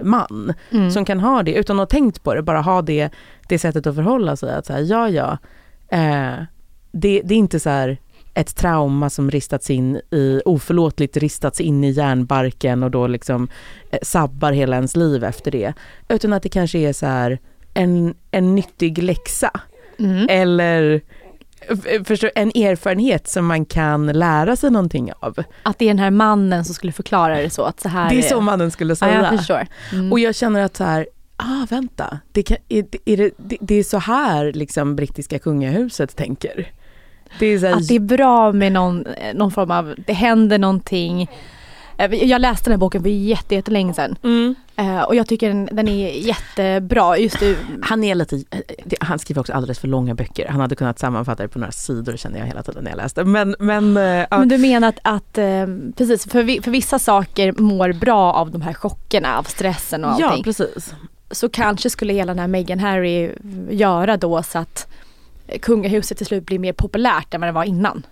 man Mm. som kan ha det utan att ha tänkt på det, bara ha det, det sättet att förhålla sig. Att så här, ja, ja, eh, det, det är inte så här ett trauma som ristats in i, oförlåtligt ristats in i hjärnbarken och då liksom eh, sabbar hela ens liv efter det. Utan att det kanske är så här en, en nyttig läxa Mm. eller f- förstår, en erfarenhet som man kan lära sig någonting av. Att det är den här mannen som skulle förklara det så att så här Det är så mannen skulle Ja, säga. jag förstår. Mm. Och jag känner att så här, ah vänta, det, kan, är, är det, det, det är så här liksom brittiska kungahuset tänker. Det är så här, Att det är bra med någon, någon form av, det händer någonting. Eh, Jag läste den här boken för jätte- jättelänge sedan. mm, Eh, och jag tycker den, den är jättebra. Just det, han är lite, det- han skriver också alldeles för långa böcker. Han hade kunnat sammanfatta det på några sidor känner jag hela tiden när jag läste. Men, men, eh, ja. Men du menar att, att eh, precis, för, för vissa saker mår bra av de här chockerna, av stressen och ja allting. precis. så kanske skulle hela den här Meghan Harry göra då så att kungahuset till slut blir mer populärt än vad det var innan.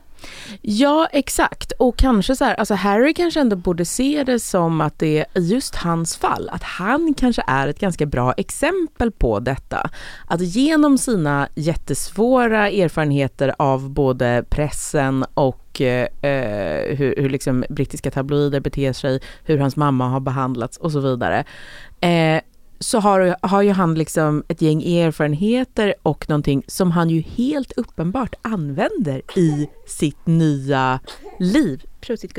Ja, exakt. Och kanske så här, alltså Harry kanske ändå borde se det som att det är just hans fall, att han kanske är ett ganska bra exempel på detta. Att genom sina jättesvåra erfarenheter av både pressen och eh, eh, hur, hur liksom brittiska tabloider beter sig, hur hans mamma har behandlats och så vidare. Eh, så har, har ju han liksom ett gäng erfarenheter och någonting som han ju helt uppenbart använder i sitt nya liv.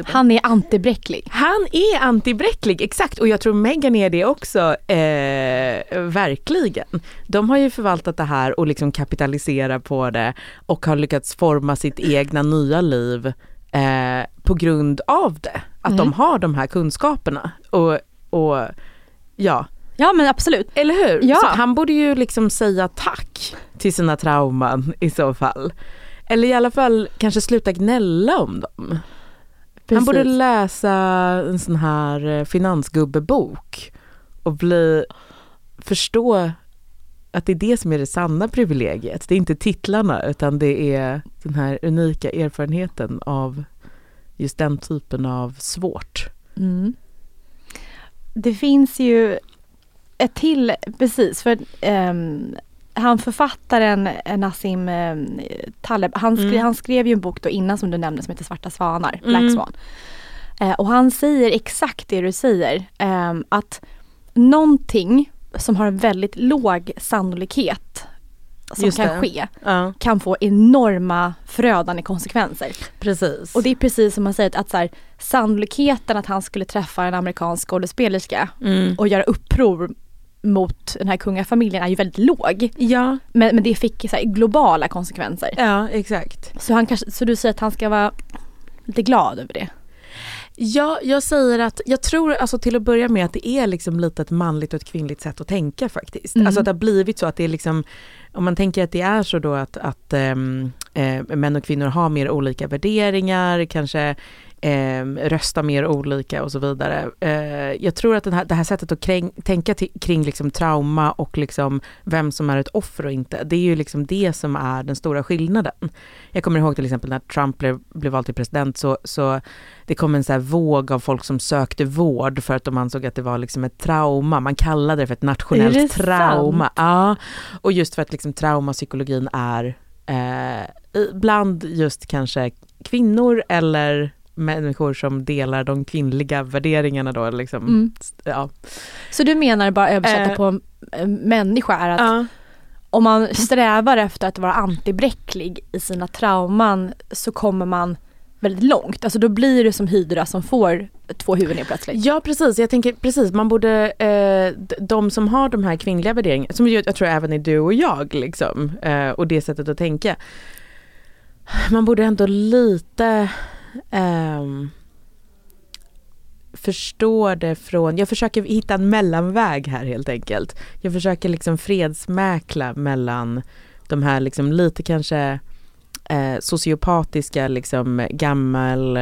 Han är antibräcklig. Han är antibräcklig, exakt. Och jag tror Meghan är det också, eh, verkligen. De har ju förvaltat det här och liksom kapitaliserat på det och har lyckats forma sitt egna nya liv eh, på grund av det. Att Mm. de har de här kunskaperna. Och, och ja, Ja men absolut. eller hur? Ja. Så han borde ju liksom säga tack till sina trauman i så fall. Eller i alla fall kanske sluta gnälla om dem. Han borde Precis. läsa en sån här eh, finansgubbebok och bli, förstå att det är det som är det sanna privilegiet. Det är inte titlarna utan det är den här unika erfarenheten av just den typen av svårt. Mm. Det finns ju ett till, precis, för ehm, han författaren eh, Nassim eh, Taleb, han, skrev, Mm. han skrev ju en bok då innan som du nämnde som heter Svarta svanar, Black Mm. Swan. Eh, och han säger exakt det du säger, ehm, att någonting som har en väldigt låg sannolikhet som Just kan det. ske, Ja, kan få enorma förödande konsekvenser. precis. Och det är precis som man säger att, att så här, sannolikheten att han skulle träffa en amerikansk skådespelerska mm. och göra uppror mot den här kungafamiljen är ju väldigt låg. Ja, Men, men det fick så globala konsekvenser. ja exakt. Så, han kanske, så du säger att han ska vara lite glad över det? Ja, jag säger att jag tror alltså till att börja med att det är liksom lite ett manligt och ett kvinnligt sätt att tänka faktiskt. Mm. Alltså att det har blivit så att det är liksom, om man tänker att det är så då att, att ehm, eh, män och kvinnor har mer olika värderingar, kanske eh, röstar mer olika och så vidare. Eh, jag tror att den här, det här sättet att kräng, tänka till, kring liksom trauma och liksom vem som är ett offer och inte, det är ju liksom det som är den stora skillnaden. Jag kommer ihåg till exempel när Trump blev, blev vald till president så, så det kom en så våg av folk som sökte vård för att de ansåg att det var liksom ett trauma. Man kallade det för ett nationellt det trauma. Ja, och just för att liksom traumapsykologin är eh, bland just kanske kvinnor eller människor som delar de kvinnliga värderingarna då. Liksom. Mm. Ja. Så du menar bara översätta Eh. på en människa är att Ja. om man strävar efter att vara antibräcklig i sina trauman så kommer man väldigt långt. Alltså då blir det som Hydra som får två huvuden plötsligt. Ja precis, jag tänker precis, man borde, eh, de som har de här kvinnliga värderingarna, som jag, jag tror även är du och jag liksom, eh, och det sättet att tänka. Man borde ändå lite um, förstår det från, jag försöker hitta en mellanväg här helt enkelt. Jag försöker liksom fredsmäkla mellan de här liksom lite kanske eh, sociopatiska liksom gammal,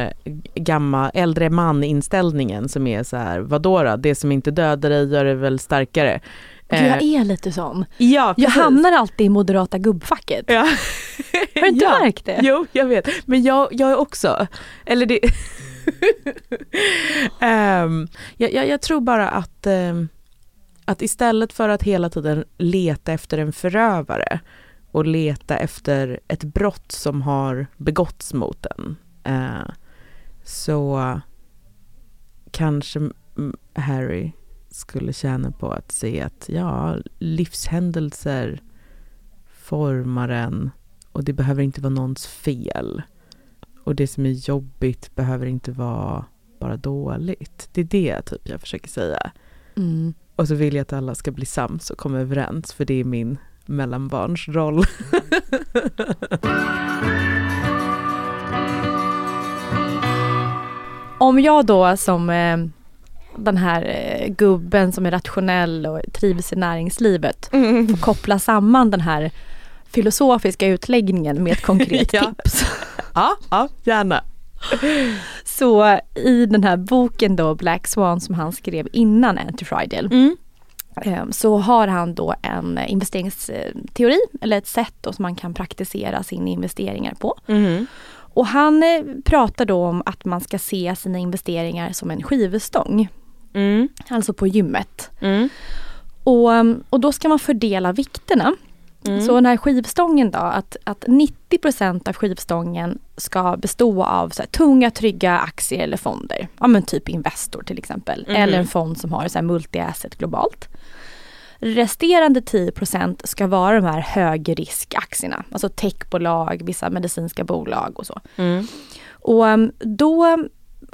gammal äldre man inställningen som är så här, vadå då, det som inte dödar dig gör det väl starkare. Gud, jag är lite sån. ja, Jag hamnar alltid i moderata gubbfacket. Ja. Har du inte Ja. märkt det? Jo, jag vet. Men jag, jag är också, eller det... Ehm, jag, jag, jag tror bara att, ehm, att istället för att hela tiden leta efter en förövare och leta efter ett brott som har begåtts mot en eh, så kanske Harry skulle tjäna på att se att ja, livshändelser formar en och det behöver inte vara någons fel. Och det som är jobbigt behöver inte vara bara dåligt. Det är det typ jag försöker säga. Mm. Och så vill jag att alla ska bli sams och komma överens för det är min mellanbarnsroll. Om jag då som eh, den här eh, gubben som är rationell och trivs i näringslivet får koppla samman den här filosofiska utläggningen med ett konkret Ja. tips. ja, ja, gärna. Så i den här boken då Black Swan som han skrev innan Anti-Friday Mm. eh, så har han då en investeringsteori eller ett sätt då som man kan praktisera sina investeringar på. Mhm. Och han eh, pratar då om att man ska se sina investeringar som en skivstång, Mm. alltså på gymmet. Mm. Och, um, och då ska man fördela vikterna. Mm. Så den här skivstången då, att, att 90% av skivstången ska bestå av så här, tunga trygga aktier eller fonder. Ja men typ Investor till exempel. Mhm. Eller en fond som har så här multi-asset globalt. Resterande 10% ska vara de här högriskaktierna. Alltså techbolag, vissa medicinska bolag och så. Mm. Och, um, då,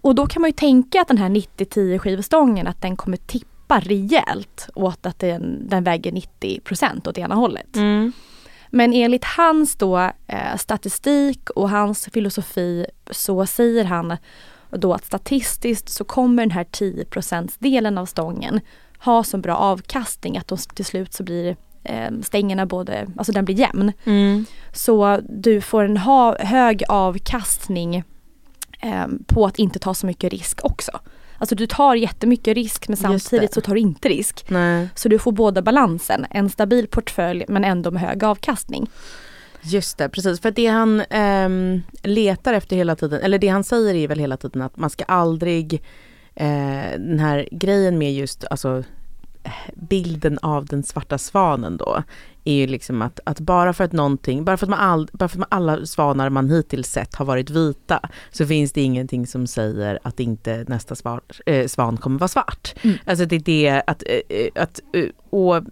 och då kan man ju tänka att den här 90-10 skivstången att den kommer tippa rejält åt att den, den väger 90% åt ena hållet. Mm. Men enligt hans då eh, statistik och hans filosofi så säger han då att statistiskt så kommer den här 10% delen av stången ha så bra avkastning att de till slut så blir eh, stängerna både, alltså den blir jämn. Mm. Så du får en ha, hög avkastning eh, på att inte ta så mycket risk också. Alltså du tar jättemycket risk men samtidigt så tar du inte risk. Nej. Så du får båda balansen, en stabil portfölj men ändå med hög avkastning. Just det, precis. För det han ehm, letar efter hela tiden, eller det han säger är väl hela tiden att man ska aldrig, eh, den här grejen med just alltså eh, bilden av den svarta svanen då, är ju liksom att, att bara för att någonting, bara för att, man all, bara för att man alla svanar man hittills sett har varit vita, så finns det ingenting som säger att inte nästa svar, eh, svan kommer vara svart. Mm. Alltså det är det att, eh, eh, att eh, och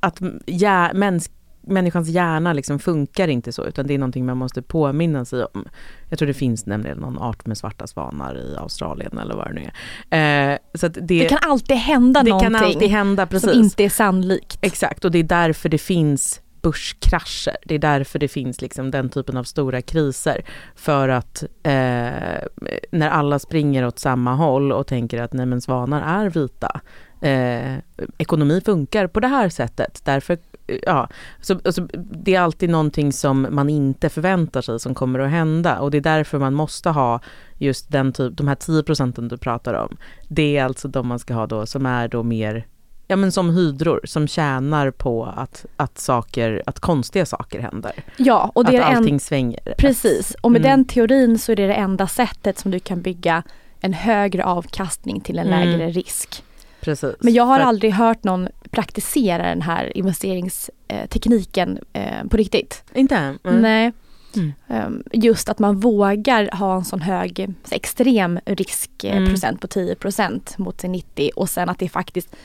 att ja, mäns, människans hjärna liksom funkar inte så utan det är någonting man måste påminna sig om. Jag tror det finns nämligen någon art med svarta svanar i Australien eller vad det nu är. Eh, så det, Det kan alltid hända det någonting kan alltid hända, precis. som inte är sannolikt. Exakt, och det är därför det finns börskrascher. Det är därför det finns liksom den typen av stora kriser. För att eh, när alla springer åt samma håll och tänker att nej men svanar är vita. Eh, ekonomi funkar på det här sättet. Därför, ja, så, alltså, det är alltid någonting som man inte förväntar sig som kommer att hända. Och det är därför man måste ha just den typ, de här 10 procenten du pratar om. Det är alltså de man ska ha då som är då mer Ja men som hydror som tjänar på att, att saker, att konstiga saker händer. Ja, och det att är en, allting svänger. precis. Och med Mm. den teorin så är det det enda sättet som du kan bygga en högre avkastning till en Mm. lägre risk. Precis. Men jag har För aldrig hört någon praktisera den här investeringstekniken eh, på riktigt. Inte? Mm. Nej. Mm. Ehm, Just att man vågar ha en sån hög extrem Mm. riskprocent på 10% mot sin 90 och sen att det faktiskt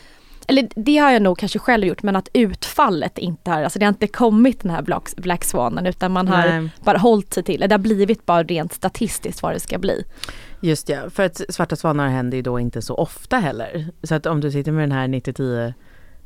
eller det har jag nog kanske själv gjort men att utfallet inte har, alltså det har inte kommit den här Black, Black Swanen utan man har Nej. bara hållit sig till, det har blivit bara rent statistiskt vad det ska bli. Just ja, för att svarta svanar händer ju då inte så ofta heller. Så att om du sitter med den här 90-10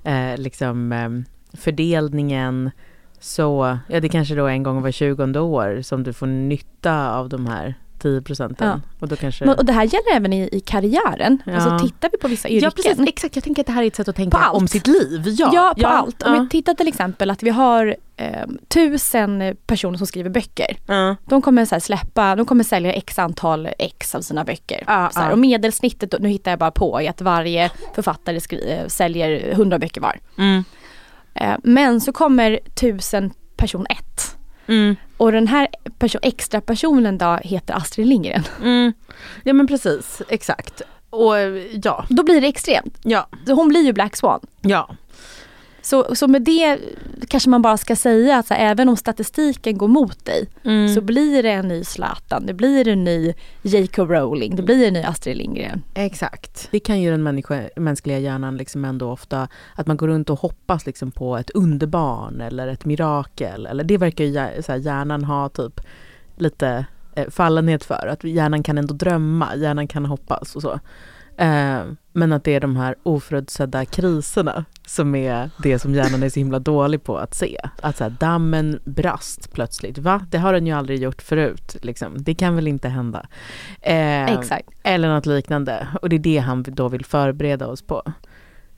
eh, liksom eh, fördelningen så, ja det kanske då är en gång var 20 år som du får nytta av de här 10 procenten. Ja. Och då kanske... Men, och det här gäller även i, i karriären. Ja. Alltså tittar vi på vissa yrken. Ja precis, exakt. Jag tänker att det här är ett sätt att tänka På allt. om sitt liv. Ja, Ja, på allt. Om Ja. vi tittar till exempel att vi har eh, tusen personer som skriver böcker. Ja. De kommer så släppa, de kommer sälja x antal x av sina böcker. Ja, här, ja. Och medelsnittet, nu hittar jag bara på, är att varje författare skri- eh, säljer 100 böcker var. Mm. Eh, men så kommer tusen person ett. Mm. Och den här person, extra personen då heter Astrid Lindgren. Mm. Ja men precis, exakt. Och ja, Då blir det extremt. ja, hon blir ju Black Swan. ja. Så, så med det kanske man bara ska säga att här, även om statistiken går mot dig Mm. så blir det en ny Zlatan, det blir en ny J.K. Rowling, det blir en ny Astrid Lindgren. Exakt. Det kan ju den människa, mänskliga hjärnan liksom ändå ofta, att man går runt och hoppas liksom på ett underbarn eller ett mirakel. Eller det verkar ju här, hjärnan ha typ lite eh, fallenhet för. Att hjärnan kan ändå drömma, hjärnan kan hoppas och så. Eh, men att det är de här oförutsedda kriserna som är det som hjärnan är så himla dålig på att se. Att så här, dammen brast plötsligt. Va? Det har den ju aldrig gjort förut. Liksom. Det kan väl inte hända. Eh, Exakt. eller något liknande. Och det är det han då vill förbereda oss på.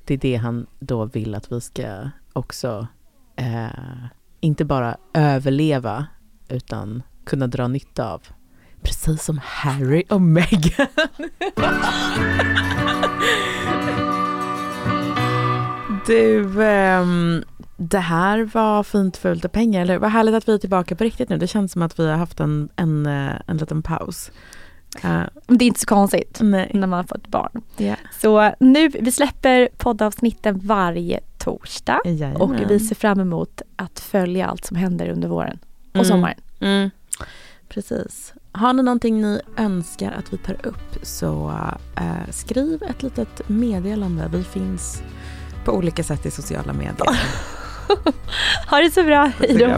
Det är det han då vill att vi ska också eh, inte bara överleva utan kunna dra nytta av. Precis som Harry och Meghan. du, ehm, det här var fint fullt av pengar, eller vad härligt att vi är tillbaka på riktigt nu. Det känns som att vi har haft en, en, eh, en liten paus. Eh, Det är inte så konstigt nej. när man har fått barn. Ja. Så nu, vi släpper poddavsnitten varje torsdag Jajamän. och vi ser fram emot att följa allt som händer under våren och Mm. sommaren. Mm. Precis. Har ni någonting ni önskar att vi tar upp så eh, skriv ett litet meddelande. Vi finns på olika sätt i sociala medier. Ha det så bra, hej då!